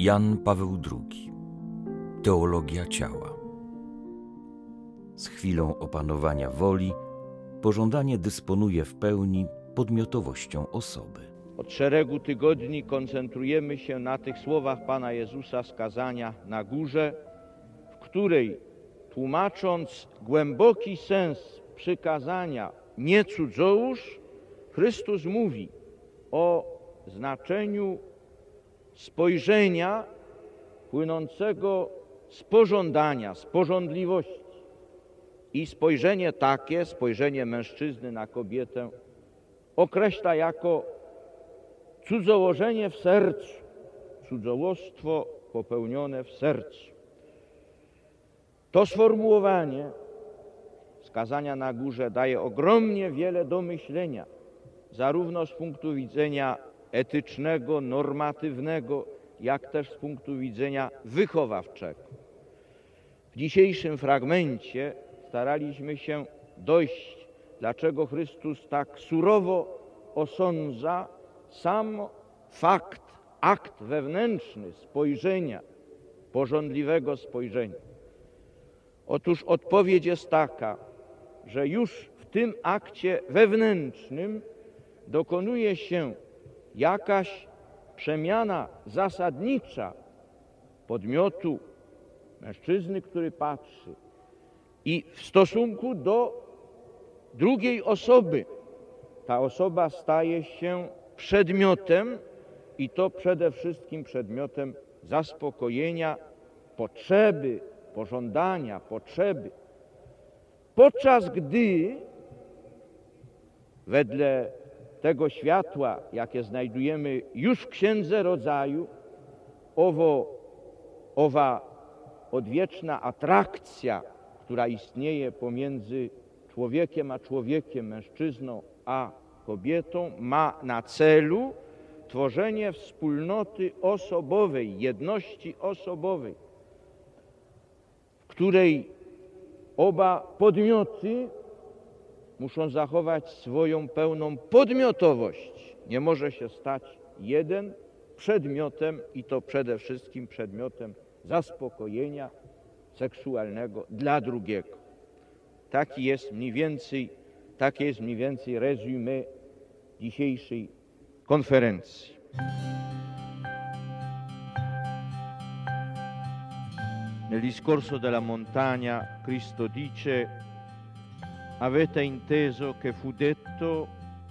Jan Paweł II Teologia ciała Z chwilą opanowania woli pożądanie dysponuje w pełni podmiotowością osoby. Od szeregu tygodni koncentrujemy się na tych słowach Pana Jezusa z kazania na górze, w której tłumacząc głęboki sens przykazania nie cudzołóż, Chrystus mówi o znaczeniu spojrzenia płynącego z pożądania, z pożądliwości. I spojrzenie takie, spojrzenie mężczyzny na kobietę, określa jako cudzołożenie w sercu, cudzołostwo popełnione w sercu. To sformułowanie skazania na górze daje ogromnie wiele do myślenia, zarówno z punktu widzenia etycznego, normatywnego, jak też z punktu widzenia wychowawczego. W dzisiejszym fragmencie staraliśmy się dojść, dlaczego Chrystus tak surowo osądza sam fakt, akt wewnętrzny spojrzenia, porządliwego spojrzenia. Otóż odpowiedź jest taka, że już w tym akcie wewnętrznym dokonuje się jakaś przemiana zasadnicza podmiotu mężczyzny, który patrzy i w stosunku do drugiej osoby ta osoba staje się przedmiotem i to przede wszystkim przedmiotem zaspokojenia potrzeby, pożądania, potrzeby. Podczas gdy wedle tego światła, jakie znajdujemy już w Księdze Rodzaju, owo, owa odwieczna atrakcja, która istnieje pomiędzy człowiekiem a człowiekiem, mężczyzną a kobietą, ma na celu tworzenie wspólnoty osobowej, jedności osobowej, w której oba podmioty muszą zachować swoją pełną podmiotowość. Nie może się stać jeden przedmiotem i to przede wszystkim przedmiotem zaspokojenia seksualnego dla drugiego. Taki jest mniej więcej, takie jest mniej więcej resume dzisiejszej konferencji. Nel discorso della montagna Cristo dice avete inteso che fu detto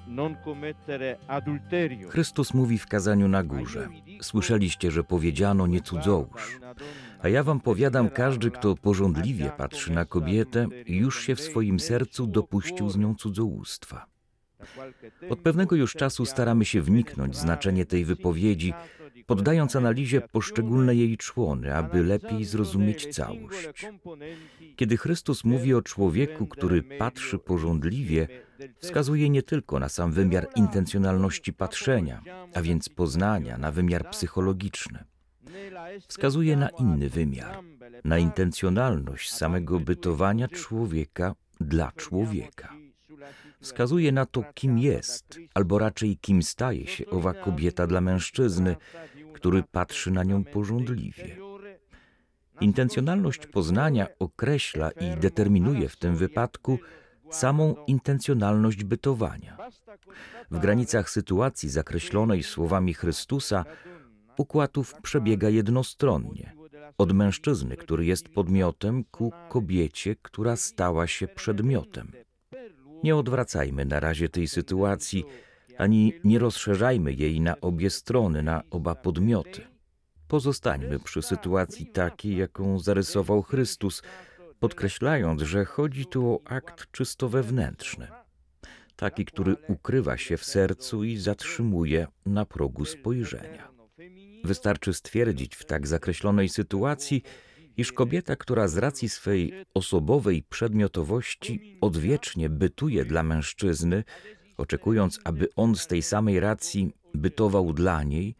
non commettere adulterio. Chrystus mówi w kazaniu na górze. Słyszeliście, że powiedziano nie cudzołóż. A ja wam powiadam, każdy, kto porządliwie patrzy na kobietę, już się w swoim sercu dopuścił z nią cudzołóstwa. Od pewnego już czasu staramy się wniknąć znaczenie tej wypowiedzi, poddając analizie poszczególne jej człony, aby lepiej zrozumieć całość. Kiedy Chrystus mówi o człowieku, który patrzy porządliwie, wskazuje nie tylko na sam wymiar intencjonalności patrzenia, a więc poznania, na wymiar psychologiczny. Wskazuje na inny wymiar, na intencjonalność samego bytowania człowieka dla człowieka. Wskazuje na to, kim jest, albo raczej kim staje się owa kobieta dla mężczyzny, który patrzy na nią pożądliwie. Intencjonalność poznania określa i determinuje w tym wypadku samą intencjonalność bytowania. W granicach sytuacji zakreślonej słowami Chrystusa układów przebiega jednostronnie. Od mężczyzny, który jest podmiotem, ku kobiecie, która stała się przedmiotem. Nie odwracajmy na razie tej sytuacji, ani nie rozszerzajmy jej na obie strony, na oba podmioty. Pozostańmy przy sytuacji takiej, jaką zarysował Chrystus, podkreślając, że chodzi tu o akt czysto wewnętrzny, taki, który ukrywa się w sercu i zatrzymuje na progu spojrzenia. Wystarczy stwierdzić w tak zakreślonej sytuacji, iż kobieta, która z racji swej osobowej przedmiotowości odwiecznie bytuje dla mężczyzny, oczekując, aby on z tej samej racji bytował dla niej,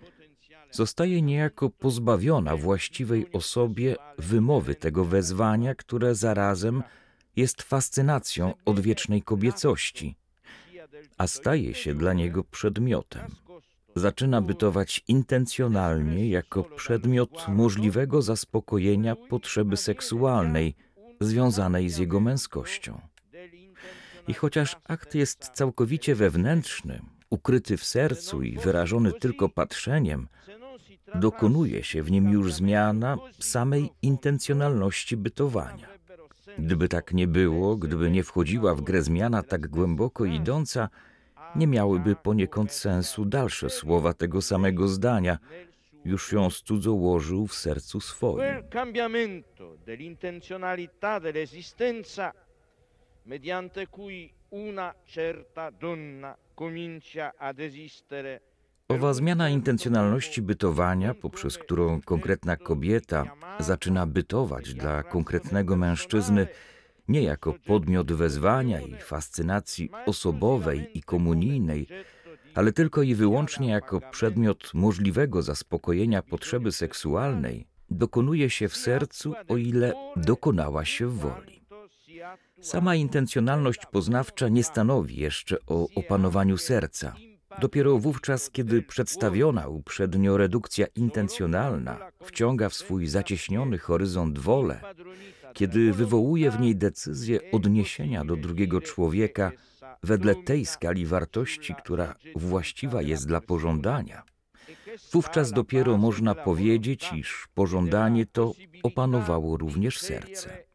zostaje niejako pozbawiona właściwej osobie wymowy tego wezwania, które zarazem jest fascynacją odwiecznej kobiecości, a staje się dla niego przedmiotem. Zaczyna bytować intencjonalnie jako przedmiot możliwego zaspokojenia potrzeby seksualnej związanej z jego męskością. I chociaż akt jest całkowicie wewnętrzny, ukryty w sercu i wyrażony tylko patrzeniem, dokonuje się w nim już zmiana samej intencjonalności bytowania. Gdyby tak nie było, gdyby nie wchodziła w grę zmiana tak głęboko idąca, nie miałyby poniekąd sensu dalsze słowa tego samego zdania. Już ją cudzołożył w sercu swoim. Owa zmiana intencjonalności bytowania, poprzez którą konkretna kobieta zaczyna bytować dla konkretnego mężczyzny, nie jako podmiot wezwania i fascynacji osobowej i komunijnej, ale tylko i wyłącznie jako przedmiot możliwego zaspokojenia potrzeby seksualnej, dokonuje się w sercu, o ile dokonała się woli. Sama intencjonalność poznawcza nie stanowi jeszcze o opanowaniu serca. Dopiero wówczas, kiedy przedstawiona uprzednio redukcja intencjonalna wciąga w swój zacieśniony horyzont wolę, kiedy wywołuje w niej decyzję odniesienia do drugiego człowieka wedle tej skali wartości, która właściwa jest dla pożądania, wówczas dopiero można powiedzieć, iż pożądanie to opanowało również serce.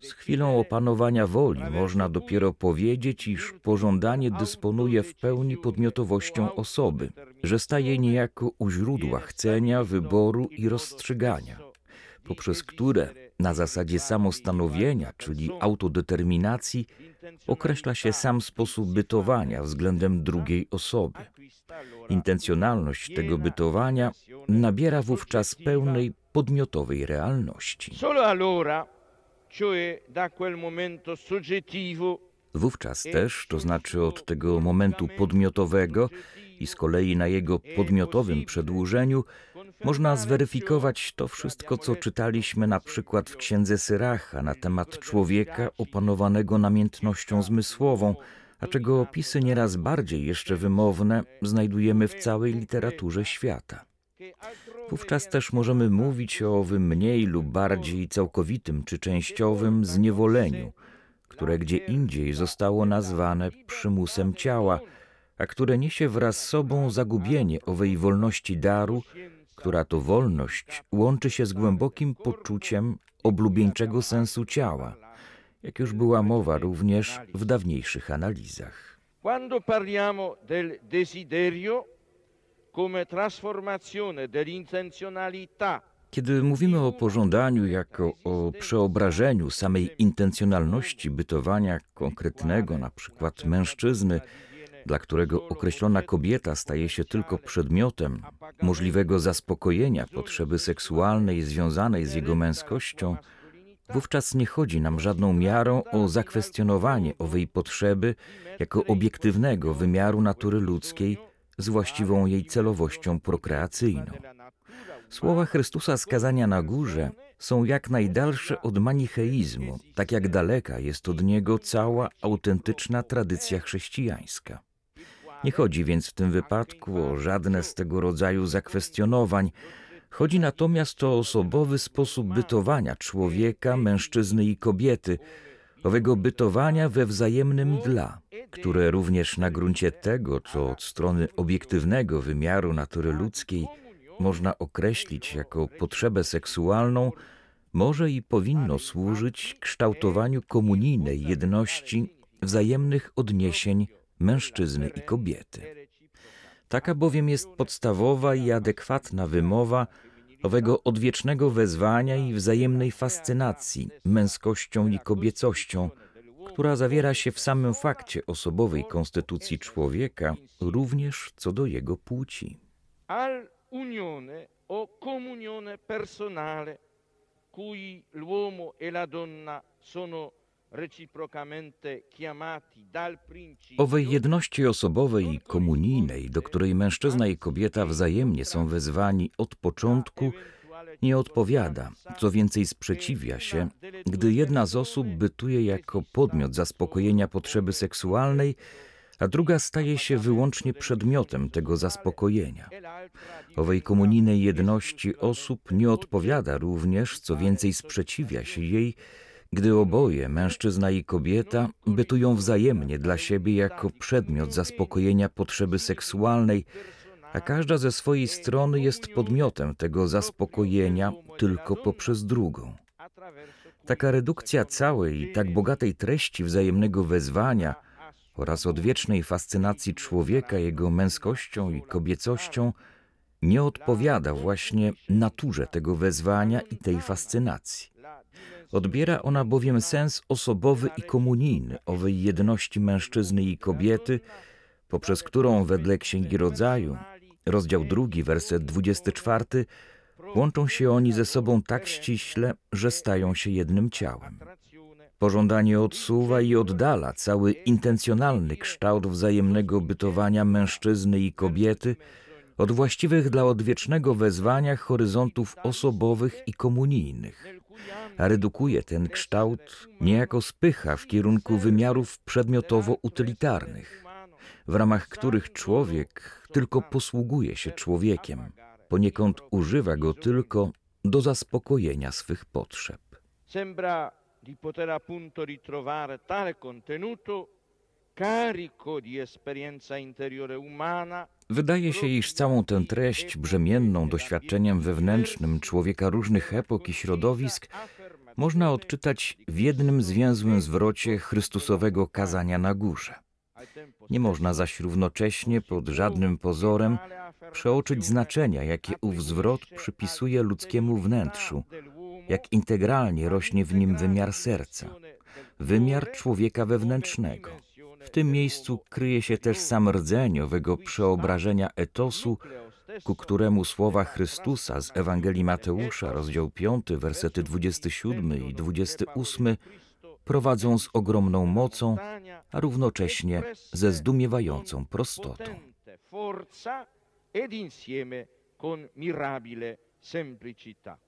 Z chwilą opanowania woli można dopiero powiedzieć, iż pożądanie dysponuje w pełni podmiotowością osoby, że staje niejako u źródła chcenia, wyboru i rozstrzygania, poprzez które na zasadzie samostanowienia, czyli autodeterminacji, określa się sam sposób bytowania względem drugiej osoby. Intencjonalność tego bytowania nabiera wówczas pełnej podmiotowej realności. Wówczas też, to znaczy od tego momentu podmiotowego i z kolei na jego podmiotowym przedłużeniu, można zweryfikować to wszystko, co czytaliśmy na przykład w księdze Syracha na temat człowieka opanowanego namiętnością zmysłową, a czego opisy nieraz bardziej jeszcze wymowne znajdujemy w całej literaturze świata. Wówczas też możemy mówić o owym mniej lub bardziej całkowitym czy częściowym zniewoleniu, które gdzie indziej zostało nazwane przymusem ciała, a które niesie wraz z sobą zagubienie owej wolności daru, która to wolność łączy się z głębokim poczuciem oblubieńczego sensu ciała, jak już była mowa również w dawniejszych analizach. Quando parliamo del desiderio come trasformazione dell'intenzionalità Kiedy mówimy o pożądaniu jako o przeobrażeniu samej intencjonalności bytowania konkretnego, na przykład mężczyzny, dla którego określona kobieta staje się tylko przedmiotem możliwego zaspokojenia potrzeby seksualnej związanej z jego męskością, wówczas nie chodzi nam żadną miarą o zakwestionowanie owej potrzeby jako obiektywnego wymiaru natury ludzkiej z właściwą jej celowością prokreacyjną. Słowa Chrystusa skazania na górze są jak najdalsze od manicheizmu, tak jak daleka jest od niego cała autentyczna tradycja chrześcijańska. Nie chodzi więc w tym wypadku o żadne z tego rodzaju zakwestionowań. Chodzi natomiast o osobowy sposób bytowania człowieka, mężczyzny i kobiety, owego bytowania we wzajemnym dla, które również na gruncie tego, co od strony obiektywnego wymiaru natury ludzkiej można określić jako potrzebę seksualną, może i powinno służyć kształtowaniu komunijnej jedności wzajemnych odniesień mężczyzny i kobiety. Taka bowiem jest podstawowa i adekwatna wymowa owego odwiecznego wezwania i wzajemnej fascynacji męskością i kobiecością, która zawiera się w samym fakcie osobowej konstytucji człowieka, również co do jego płci. al unione o comunione personale cui l'uomo e la donna sono Owej jedności osobowej i komunijnej, do której mężczyzna i kobieta wzajemnie są wezwani od początku, nie odpowiada, co więcej sprzeciwia się, gdy jedna z osób bytuje jako podmiot zaspokojenia potrzeby seksualnej, a druga staje się wyłącznie przedmiotem tego zaspokojenia. Owej komunijnej jedności osób nie odpowiada również, co więcej sprzeciwia się jej, gdy oboje, mężczyzna i kobieta, bytują wzajemnie dla siebie jako przedmiot zaspokojenia potrzeby seksualnej, a każda ze swojej strony jest podmiotem tego zaspokojenia tylko poprzez drugą. Taka redukcja całej i tak bogatej treści wzajemnego wezwania oraz odwiecznej fascynacji człowieka jego męskością i kobiecością nie odpowiada właśnie naturze tego wezwania i tej fascynacji. Odbiera ona bowiem sens osobowy i komunijny owej jedności mężczyzny i kobiety, poprzez którą wedle Księgi Rodzaju, rozdział drugi, werset 24, łączą się oni ze sobą tak ściśle, że stają się jednym ciałem. Pożądanie odsuwa i oddala cały intencjonalny kształt wzajemnego bytowania mężczyzny i kobiety od właściwych dla odwiecznego wezwania horyzontów osobowych i komunijnych, a redukuje ten kształt niejako spycha w kierunku wymiarów przedmiotowo-utylitarnych, w ramach których człowiek tylko posługuje się człowiekiem, poniekąd używa go tylko do zaspokojenia swych potrzeb. Sembra di poter appunto ritrovare tale contenuto carico di esperienza interiore umana Wydaje się, iż całą tę treść brzemienną doświadczeniem wewnętrznym człowieka różnych epok i środowisk można odczytać w jednym zwięzłym zwrocie Chrystusowego kazania na górze. Nie można zaś równocześnie pod żadnym pozorem przeoczyć znaczenia, jakie ów zwrot przypisuje ludzkiemu wnętrzu, jak integralnie rośnie w nim wymiar serca, wymiar człowieka wewnętrznego. W tym miejscu kryje się też sam rdzeń owego przeobrażenia etosu, ku któremu słowa Chrystusa z Ewangelii Mateusza, rozdział 5, wersety 27 i 28 prowadzą z ogromną mocą, a równocześnie ze zdumiewającą prostotą. forza ed insieme con mirabile semplicità.